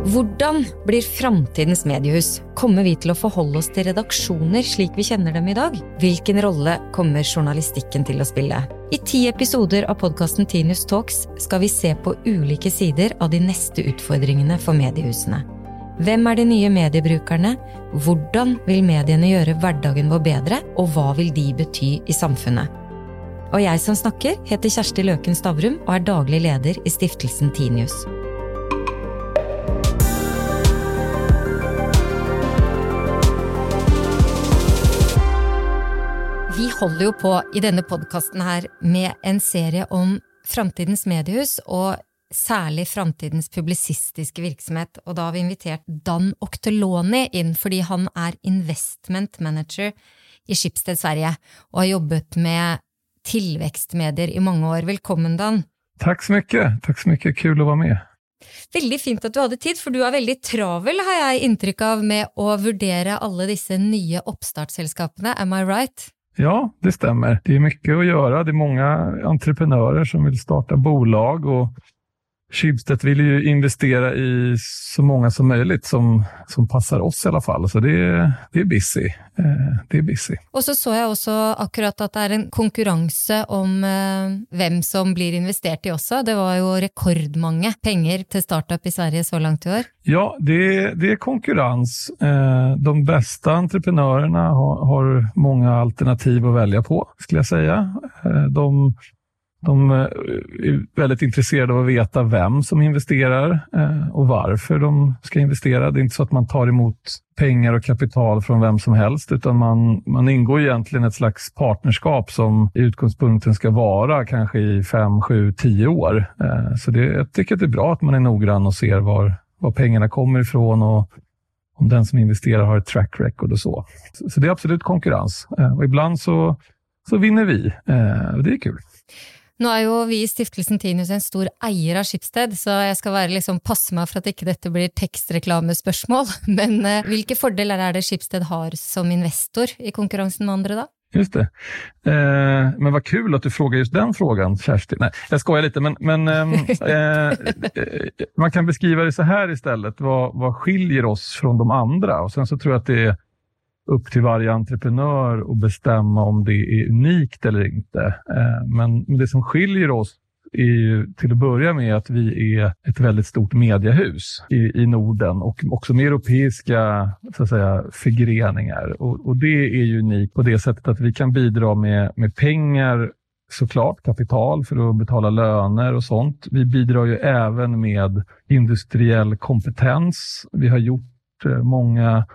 Hvordan blir framtidens mediehus? Kommer vi til å forholde oss til redaksjoner slik vi kjenner dem i dag? Hvilken rolle kommer journalistikken til å spille? I ti episoder av podkasten Tinius Talks skal vi se på ulike sider av de neste utfordringene for mediehusene. Hvem er de nye mediebrukerne? Hvordan vil mediene gjøre hverdagen vår bedre, og hva vil de bety i samfunnet? Og jeg som snakker, heter Kjersti Løken Stavrum og er daglig leder i stiftelsen Tinius. Holder jo på i denne podkasten her med en serie om framtidens mediehus, og særlig framtidens publisistiske virksomhet. Og da har vi invitert Dan Okteloni inn, fordi han er investment manager i Schibsted Sverige, og har jobbet med tillväxtmedier i mange år. Velkommen, Dan. Tack så mycket. Tack så mycket. Kul att vara med. Veldig fint at du hadde tid, for du er veldig travel, har jeg inntrykk av, med å vurdere alle disse nye oppstartsselskapene. Am I right? Ja, det stämmer. Det är mycket att göra. Det är många entreprenörer som vill starta bolag och Schibsted vill ju investera i så många som möjligt som, som passar oss i alla fall. Så det, är, det är busy. Eh, det är busy. Og så så jeg også akkurat at det er en konkurranse om eh, hvem som blir investert i også. Det var jo rekordmange penger til startup i Sverige så langt i år. Ja, det, det är konkurrens. Eh, de bästa entreprenörerna har, har många alternativ att välja på, skulle jag säga. De de eh, är väldigt intresserade av att veta vem som investerar eh, och varför de ska investera. Det är inte så att man tar emot pengar och kapital från vem som helst, utan man, man ingår egentligen ett slags partnerskap som i utgångspunkten ska vara kanske i fem, sju, tio år. Eh, så det, jag tycker att det är bra att man är noggrann och ser var, var pengarna kommer ifrån och om den som investerar har ett track record och så. Så det är absolut konkurrens och ibland så, så vinner vi. Det är kul. Nå er jo vi i Stiftelsen Tinius en stor eier av Schibsted, så jeg skal være liksom, passe meg for at ikke dette blir tekstreklamespørsmål. Men eh, hvilke fordeler er det Schibsted har som investor i konkurransen med andre, da? Just det. Eh, men vad kul att du frågar just den frågan, Kerstin. Nej, jag skojar lite, men, men ehm, eh, man kan beskriva det så här istället. Vad, vad skiljer oss från de andra? Och sen så tror jag att det är upp till varje entreprenör att bestämma om det är unikt eller inte. Eh, men det som skiljer oss är ju till att börja med att vi är ett väldigt stort mediehus i, i Norden och också med europeiska så att säga, förgreningar. Och, och det är ju unikt på det sättet att vi kan bidra med, med pengar såklart kapital för att betala löner och sånt. Vi bidrar ju även med industriell kompetens. Vi har gjort eh, många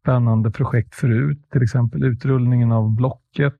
spännande projekt förut, till exempel utrullningen av Blocket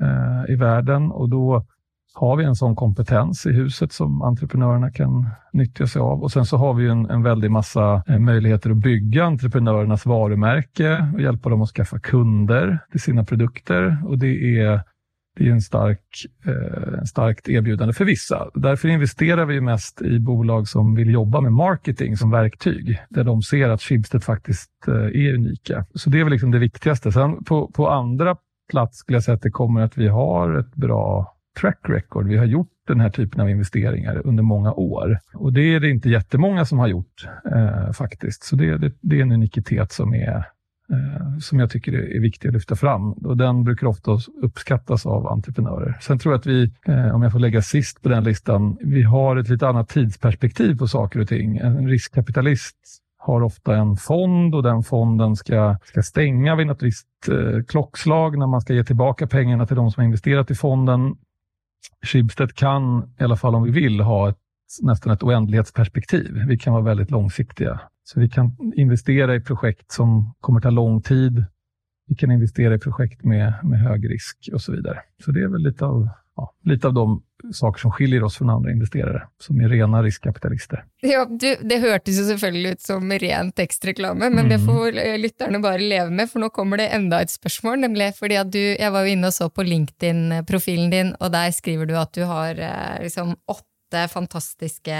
eh, i världen och då har vi en sån kompetens i huset som entreprenörerna kan nyttja sig av. Och sen så har vi en, en väldig massa eh, möjligheter att bygga entreprenörernas varumärke och hjälpa dem att skaffa kunder till sina produkter. Och det är det är en stark, eh, starkt erbjudande för vissa. Därför investerar vi mest i bolag som vill jobba med marketing som verktyg, där de ser att Schibsted faktiskt eh, är unika. Så det är väl liksom det viktigaste. Sen på, på andra plats skulle jag säga att det kommer att vi har ett bra track record. Vi har gjort den här typen av investeringar under många år och det är det inte jättemånga som har gjort eh, faktiskt. Så det, det, det är en unikitet som är Eh, som jag tycker är viktig att lyfta fram. Och den brukar ofta uppskattas av entreprenörer. Sen tror jag att vi, eh, om jag får lägga sist på den listan, vi har ett lite annat tidsperspektiv på saker och ting. En riskkapitalist har ofta en fond och den fonden ska, ska stänga vid något visst eh, klockslag när man ska ge tillbaka pengarna till de som har investerat i fonden. Schibsted kan, i alla fall om vi vill, ha ett, nästan ett oändlighetsperspektiv. Vi kan vara väldigt långsiktiga. Så vi kan investera i projekt som kommer ta lång tid. Vi kan investera i projekt med, med hög risk och så vidare. Så det är väl lite av, ja, lite av de saker som skiljer oss från andra investerare som är rena riskkapitalister. Ja, du, det hørtes jo selvfølgelig ut som ren tekstreklame, men mm. det får lytterne bare leve med, for nå kommer det enda et spørsmål. nemlig fordi at du, Jeg var jo inne og så på LinkedIn-profilen din, og der skriver du at du har eh, liksom åtte åtte fantastiske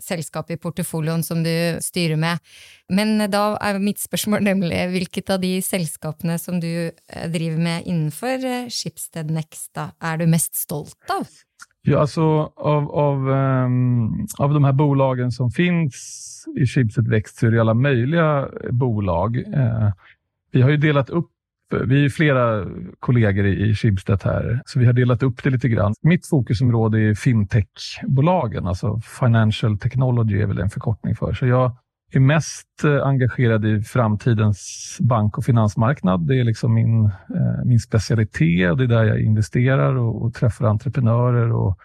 selskap i portefolioen som du styrer med. Men da er mitt spørsmål nemlig hvilket av de selskapene som du eh, driver med innenfor eh, Schibsted Next, da, er du mest stolt av? Ja, alltså av, av, um, av de här bolagen som finns i Schibsted Växt så är det alla möjliga bolag. Uh, vi har ju delat upp vi är flera kollegor i Schibsted här, så vi har delat upp det lite grann. Mitt fokusområde är fintechbolagen, alltså Financial Technology är väl en förkortning för. Så jag är mest eh, engagerad i framtidens bank och finansmarknad. Det är liksom min, eh, min specialitet och det är där jag investerar och, och träffar entreprenörer och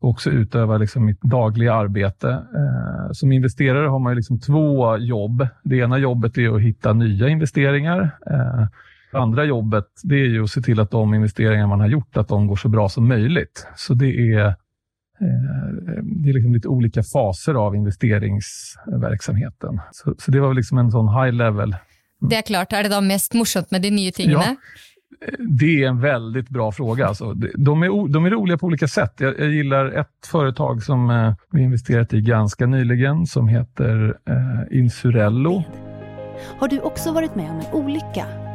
också utövar liksom mitt dagliga arbete. Eh, som investerare har man liksom två jobb. Det ena jobbet är att hitta nya investeringar andra jobbet det är ju att se till att de investeringar man har gjort att de går så bra som möjligt. Så det är Eh, det är liksom lite olika faser av investeringsverksamheten. Så, så det var liksom en sån high level. Det är klart. Är det då mest morsomt med de nya tingene? Ja, det är en väldigt bra fråga. Alltså, de, är, de är roliga på olika sätt. Jag, jag gillar ett företag som eh, vi investerat i ganska nyligen som heter eh, Insurello. Har du också varit med om en olycka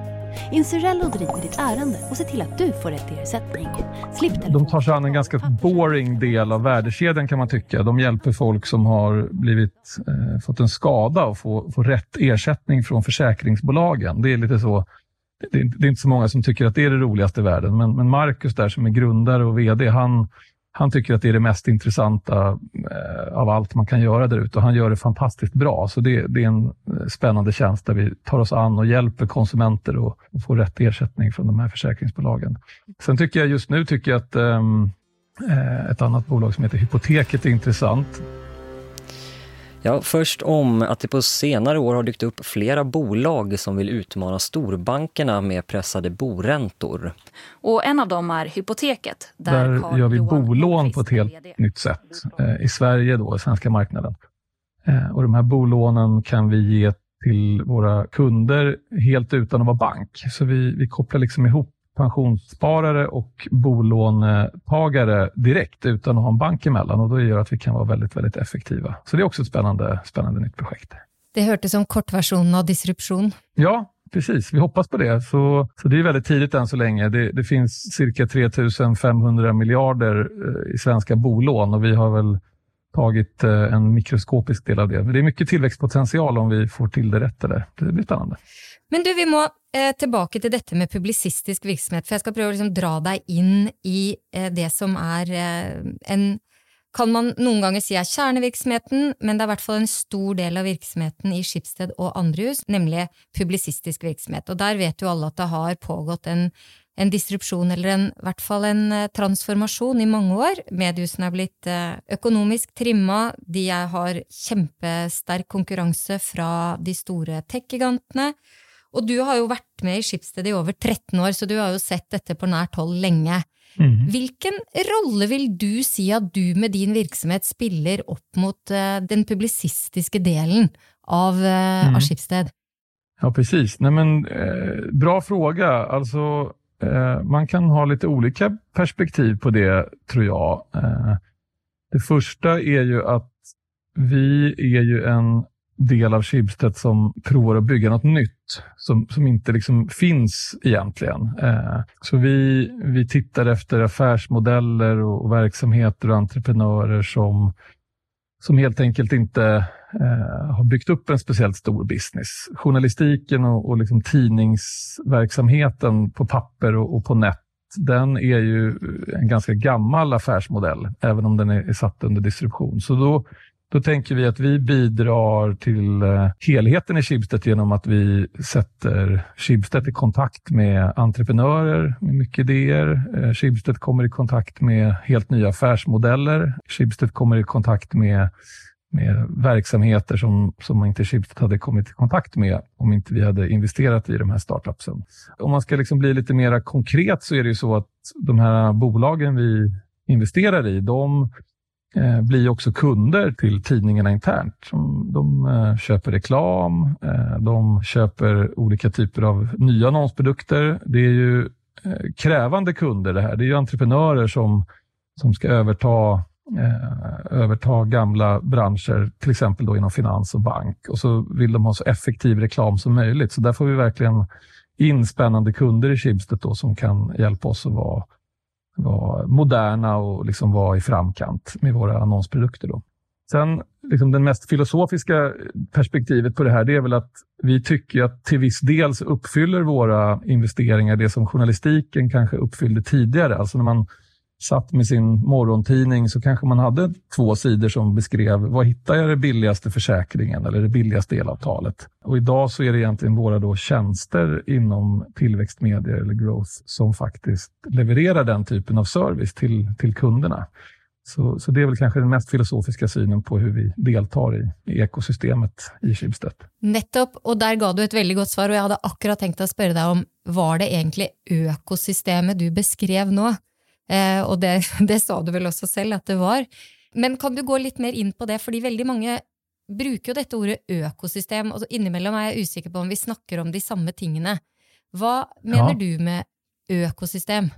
Insurello driver ditt ärende och ser till att du får rätt ersättning. Slipp De tar sig an en ganska boring del av värdekedjan kan man tycka. De hjälper folk som har blivit, eh, fått en skada och få, få rätt ersättning från försäkringsbolagen. Det är lite så det är, det är, inte så många som tycker att det är det roligaste i världen, men, men Marcus där som är grundare och VD, han, han tycker att det är det mest intressanta eh, av allt man kan göra där ute och han gör det fantastiskt bra. Så det, det, är en eh, spännande tjänst där vi tar oss an och hjälper konsumenter att få rätt ersättning från de här försäkringsbolagen. Sen tycker jag just nu tycker jag att ehm, eh, ett annat bolag som heter Hypoteket är intressant. Ja, först om att det på senare år har dykt upp flera bolag som vill utmana storbankerna med pressade boräntor. Och en av dem är Hypoteket. Där, där gör vi bolån på ett helt nytt sätt eh, i Sverige, då, i svenska marknaden. Eh, och de här bolånen kan vi ge till våra kunder helt utan att vara bank. Så vi, vi kopplar liksom ihop pensionssparare och bolånetagare direkt utan att ha en bank emellan och då gör att vi kan vara väldigt, väldigt effektiva. Så det är också ett spännande, spännande nytt projekt. Det hördes som kortversion av disruption. Ja, precis. Vi hoppas på det. Så, så det är väldigt tidigt än så länge. Det, det finns cirka 3 500 miljarder eh, i svenska bolån och vi har väl tagit eh, en mikroskopisk del av det. Men det är mycket tillväxtpotential om vi får till det rätt. Det blir spännande. Men du, vi må eh, tilbake til dette med publisistisk virksomhet, for jeg skal prøve å liksom dra deg inn i eh, det som er eh, en kan man noen ganger si er kjernevirksomheten, men det er i hvert fall en stor del av virksomheten i Skipsted og andre hus, nemlig publisistisk virksomhet. Og der vet jo alle at det har pågått en, en disrupsjon, eller en, i hvert fall en eh, transformation transformasjon, i mange år. Mediehusene er blitt eh, økonomisk trimma, de har kjempesterk konkurranse fra de store tech-gigantene. Og du har jo vært med i Skipsted i over 13 år, så du har jo sett dette på nært hold lenge. Mm. Hvilken rolle vil du si at du med din virksomhet spiller opp mot uh, den publisistiska delen av, uh, mm. av Schibsted? Ja, precis. Nej, men, eh, bra fråga. Alltså, eh, man kan ha lite olika perspektiv på det, tror jag. Eh, det första är ju att vi är ju en del av Schibsted som provar att bygga något nytt som, som inte liksom finns egentligen. Eh, så vi, vi tittar efter affärsmodeller och, och verksamheter och entreprenörer som, som helt enkelt inte eh, har byggt upp en speciellt stor business. Journalistiken och, och liksom tidningsverksamheten på papper och, och på nät den är ju en ganska gammal affärsmodell, även om den är, satt under distribution. Så då då tänker vi att vi bidrar till eh, helheten i Schibsted genom att vi sätter Schibsted i kontakt med entreprenörer med mycket idéer. Eh, Schibsted kommer i kontakt med helt nya affärsmodeller. Schibsted kommer i kontakt med, med verksamheter som, som inte Schibsted hade kommit i kontakt med om inte vi hade investerat i de här startupsen. Om man ska liksom bli lite mer konkret så är det ju så att de här bolagen vi investerar i, de eh, blir också kunder till tidningarna internt. De eh, köper reklam, eh, de köper olika typer av nya annonsprodukter. Det är ju eh, krävande kunder det här. Det är ju entreprenörer som, som ska överta eh, överta gamla branscher, till exempel då inom finans och bank. Och så vill de ha så effektiv reklam som möjligt. Så där får vi verkligen in spännande kunder i Schibsted då, som kan hjälpa oss att vara vara moderna och liksom vara i framkant med våra annonsprodukter. Då. Sen, liksom det mest filosofiska perspektivet på det här det är väl att vi tycker att till viss del så uppfyller våra investeringar det som journalistiken kanske uppfyllde tidigare. Alltså när man satt med sin morgontidning så kanske man hade två sidor som beskrev var hittar jag den billigaste försäkringen eller det billigaste elavtalet. Och idag så är det egentligen våra då tjänster inom tillväxtmedier eller growth som faktiskt levererar den typen av service till, till kunderna. Så, så det är väl kanske den mest filosofiska synen på hur vi deltar i, i ekosystemet i Schibsted. Nettopp, och där gav du ett väldigt gott svar och jag hade akkurat tänkt att fråga dig om var det egentligen ökosystemet du beskrev nu? Eh, och det, det sa du väl också själv att det var. Men kan du gå lite mer in på det, för väldigt många brukar ju detta ordet ökosystem och innimellom är jag osäker på om vi snackar om de samma tingene. Vad menar ja. du med ökosystem?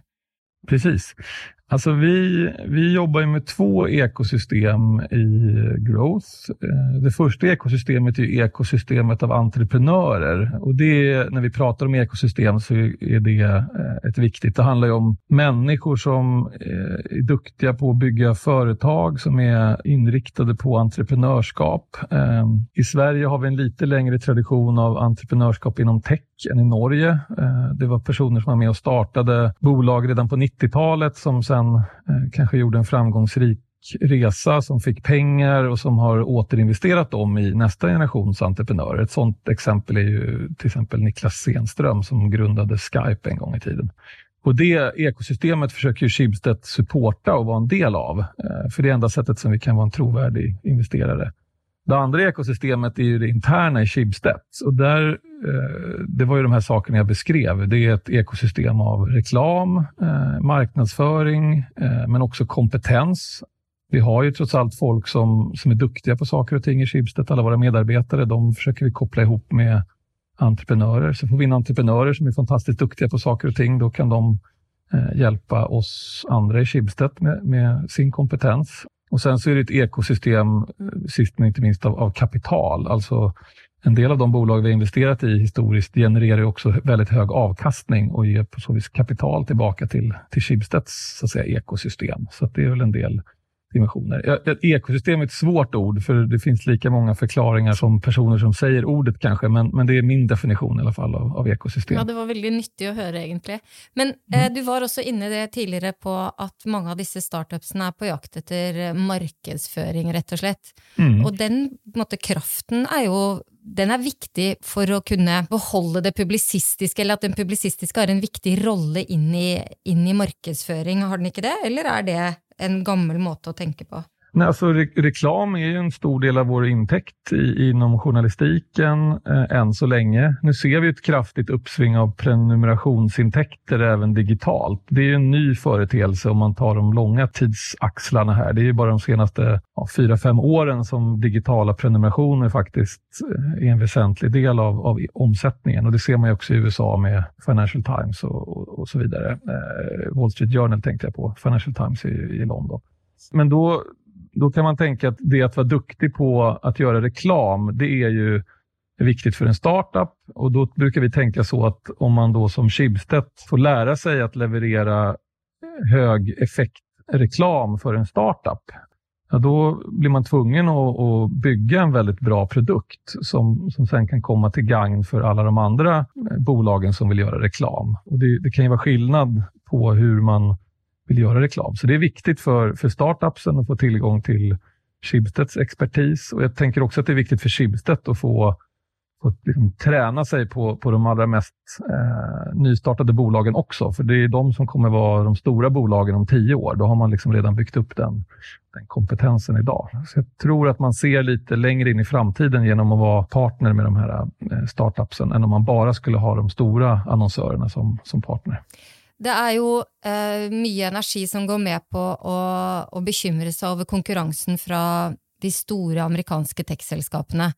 Precis. Alltså vi, vi jobbar med två ekosystem i Growth. Eh, det första ekosystemet är ekosystemet av entreprenörer. Och det, när vi pratar om ekosystem så är det eh, ett viktigt. Det handlar om människor som eh, är duktiga på att bygga företag, som är inriktade på entreprenörskap. I Sverige har vi en lite längre tradition av entreprenörskap inom tech än i Norge. Eh, det var personer som var med och startade bolag redan på 90-talet som sen eh, kanske gjorde en framgångsrik resa som fick pengar och som har återinvesterat dem i nästa generations entreprenörer. Ett sådant exempel är ju till exempel Niklas Senström som grundade Skype en gång i tiden. Och det ekosystemet försöker Schibsted supporta och vara en del av. Eh, för det är enda sättet som vi kan vara en trovärdig investerare. Det andra ekosystemet är ju det interna i Schibsted. Och där, eh, det var ju de här sakerna jag beskrev. Det är ett ekosystem av reklam, eh, marknadsföring, eh, men också kompetens. Vi har ju trots allt folk som, som är duktiga på saker och ting i Schibsted. Alla våra medarbetare, de försöker vi koppla ihop med entreprenörer. Så får vi in entreprenörer som är fantastiskt duktiga på saker och ting, då kan de eh, hjälpa oss andra i Schibsted med, med sin kompetens. Och sen så är det ett ekosystem, eh, sist men inte minst, av, av kapital. Alltså en del av de bolag vi har investerat i historiskt genererar också väldigt hög avkastning och ger på så vis kapital tillbaka till, till Schibsteds så att säga, ekosystem. Så det är väl en del dimensioner. Ett ekosystem är ett svårt ord, för det finns lika många förklaringar som personer som säger ordet kanske, men, men det är min definition i alla fall av, av ekosystem. Ja, det var väldigt nyttigt att höra egentligen. Men eh, mm. eh, du var också inne det tidigare på att många av dessa startupsna är på jakt efter marknadsföring, rätt och slett. Mm. Och den måtte, kraften är ju den är viktig för att kunna behålla det publicistiska, eller att den publicistiska har en viktig roll in i, in i marknadsföring. Har den inte det, eller är det en gammal måte att tänka på? Nej, alltså, re reklam är ju en stor del av vår intäkt i, inom journalistiken eh, än så länge. Nu ser vi ett kraftigt uppsving av prenumerationsintäkter även digitalt. Det är en ny företeelse om man tar de långa tidsaxlarna här. Det är ju bara de senaste ja, fyra, fem åren som digitala prenumerationer faktiskt eh, är en väsentlig del av, av omsättningen. Och Det ser man också i USA med Financial Times och, och, och så vidare. Eh, Wall Street Journal tänkte jag på, Financial Times i, i London. Men då då kan man tänka att det att vara duktig på att göra reklam, det är ju viktigt för en startup och då brukar vi tänka så att om man då som Schibsted får lära sig att leverera hög effektreklam för en startup, ja, då blir man tvungen att, att, bygga en väldigt bra produkt som, som sen kan komma till gagn för alla de andra bolagen som vill göra reklam. Och det, det kan ju vara skillnad på hur man vill göra reklam. Så det är viktigt för, för startupsen att få tillgång till Schibsteds expertis och jag tänker också att det är viktigt för Schibsted att få, få liksom, träna sig på, på de allra mest eh, nystartade bolagen också. För det är de som kommer vara de stora bolagen om tio år. Då har man liksom redan byggt upp den, den kompetensen idag. Så jag tror att man ser lite längre in i framtiden genom att vara partner med de här eh, startupsen än om man bara skulle ha de stora annonsörerna som, som partner. Det er jo eh, mye energi som går med på å, å bekymre seg over konkurransen fra de store amerikanske tech-selskapene.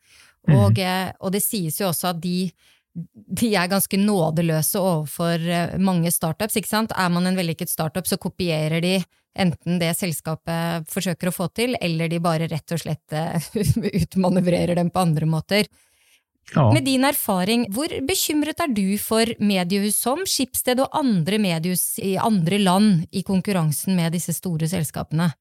Mm. Og, eh, og, det sies jo også at de, de er ganske nådeløse overfor eh, mange startups. ikke sant? Er man en vellykket startup, så kopierer de enten det selskapet forsøker å få til, eller de bare rett og slett eh, utmanøvrerer dem på andre måter. Ja. Med din erfaring, hvor bekymret er du for mediehus som Schibsted og andre mediehus i andre land i konkurrensen med disse store selskapene?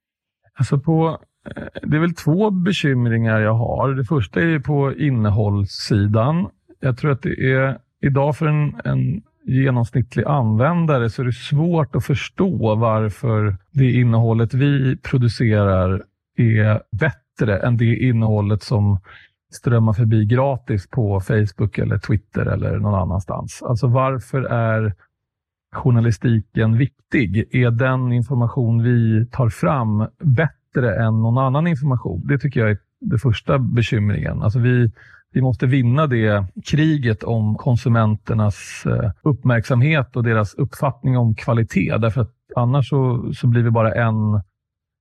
Alltså på, eh, det är väl två bekymringar jag har. Det första är på innehållssidan. Jag tror att det är idag för en, en genomsnittlig användare så är det svårt att förstå varför det innehållet vi producerar är bättre än det innehållet som strömma förbi gratis på Facebook eller Twitter eller någon annanstans. Alltså varför är journalistiken viktig? Är den information vi tar fram bättre än någon annan information? Det tycker jag är den första bekymringen. Alltså vi, vi måste vinna det kriget om konsumenternas eh, uppmärksamhet och deras uppfattning om kvalitet. Därför att annars så, så blir vi bara en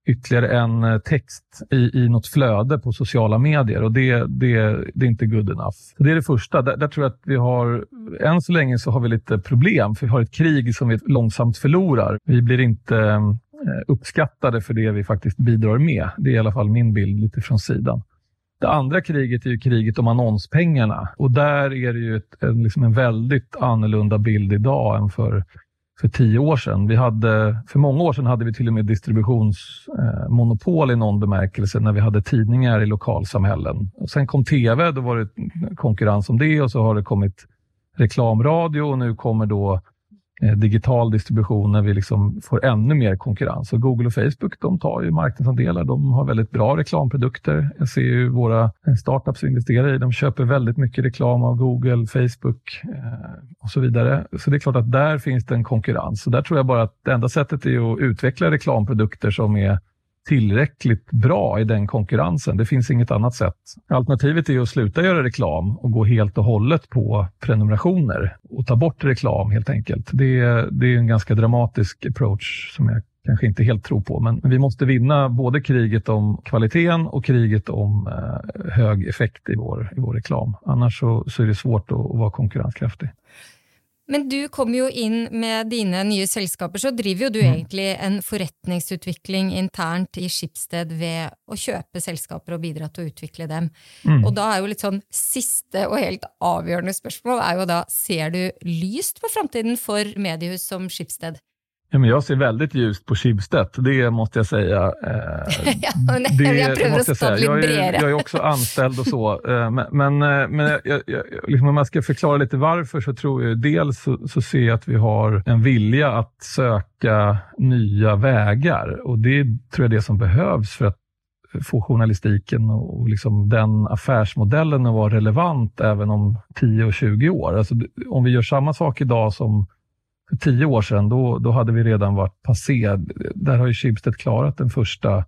ytterligare en eh, text i, i något flöde på sociala medier och det, det, det är inte good enough. Det är det första. Där, där, tror jag att vi har, än så länge så har vi lite problem, för vi har ett krig som vi långsamt förlorar. Vi blir inte eh, uppskattade för det vi faktiskt bidrar med. Det är i alla fall min bild lite från sidan. Det andra kriget är ju kriget om annonspengarna och där är det ju ett, en, liksom en väldigt annorlunda bild idag än för för tio år sedan. Vi hade, för många år sedan hade vi till och med distributionsmonopol eh, i någon bemärkelse när vi hade tidningar i lokalsamhällen. Och sen kom tv, då var det konkurrens om det och så har det kommit reklamradio och nu kommer då Eh, digital distribution när vi liksom får ännu mer konkurrens. Och Google och Facebook de tar ju marknadsandelar. De har väldigt bra reklamprodukter. Jag ser ju våra eh, startups vi investerar i. De köper väldigt mycket reklam av Google, Facebook eh, och så vidare. Så det är klart att där finns det en konkurrens. Så där tror jag bara att det enda sättet är att utveckla reklamprodukter som är tillräckligt bra i den konkurrensen. Det finns inget annat sätt. Alternativet är att sluta göra reklam och gå helt och hållet på prenumerationer och ta bort reklam helt enkelt. Det, är, det är en ganska dramatisk approach som jag kanske inte helt tror på. Men vi måste vinna både kriget om kvaliteten och kriget om eh, hög effekt i vår, i vår reklam. Annars så, så är det svårt att, att vara konkurrenskraftig. Men du kommer jo inn med dine nye selskaper, så driver jo du mm. egentlig en forretningsutvikling internt i Schibsted ved å kjøpe selskaper og bidra til å utvikle dem. Mm. Og da er jo litt sånn siste og helt avgjørende spørsmål er jo da, ser du lyst på framtiden for mediehus som Schibsted? Ja, men jag ser väldigt ljust på Schibsted, det måste jag säga. Eh, ja, nej, det, jag prövar att stå jag, är, jag är också anställd och så. Eh, men men, eh, men jag, jag, liksom om jag ska förklara lite varför så tror jag dels så, så ser jag att vi har en vilja att söka nya vägar och det tror jag är det som behövs för att få journalistiken och liksom den affärsmodellen att vara relevant även om 10 och 20 år. Alltså, om vi gör samma sak idag som för tio år sedan, då, då hade vi redan varit passé. Där har ju Schibsted klarat den första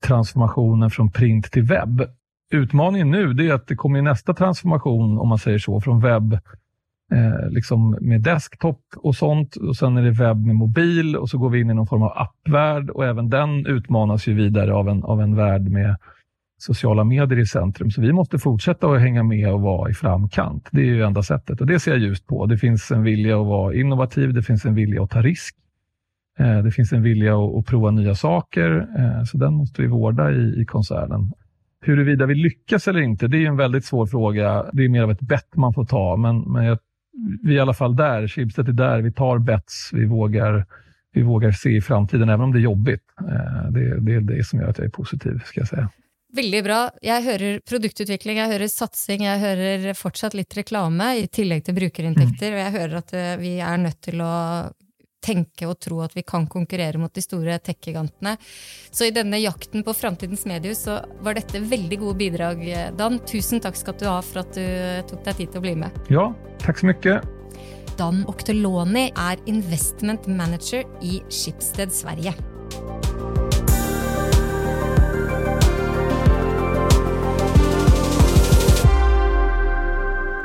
transformationen från print till webb. Utmaningen nu det är att det kommer nästa transformation, om man säger så, från webb eh, liksom med desktop och sånt. Och Sen är det webb med mobil och så går vi in i någon form av appvärld och även den utmanas ju vidare av en, av en värld med sociala medier i centrum. Så vi måste fortsätta att hänga med och vara i framkant. Det är ju enda sättet och det ser jag ljust på. Det finns en vilja att vara innovativ, det finns en vilja att ta risk. Eh, det finns en vilja att, prova nya saker, eh, så den måste vi vårda i, i koncernen. Huruvida vi lyckas eller inte, det är en väldigt svår fråga. Det är mer av ett bett man får ta, men, men jag, vi är i alla fall där. Schibsted är där. Vi tar bets. Vi vågar, vi vågar se i framtiden, även om det är jobbigt. Eh, det, det är det som gör att jag är positiv, ska jag säga. Veldig bra. Jeg hører produktutvikling, jeg hører satsing, jeg hører fortsatt litt reklame i tillegg til brukerinntekter, og jeg hører at eh, vi er nødt til å tenke og tro at vi kan konkurrere mot de store tech-gigantene. Så i denne jakten på framtidens mediehus så var dette veldig gode bidrag, Dan. Tusen takk skal du ha for at du tok deg tid til å bli med. Ja, takk så mye. Dan Okteloni er investment manager i Schibsted Sverige.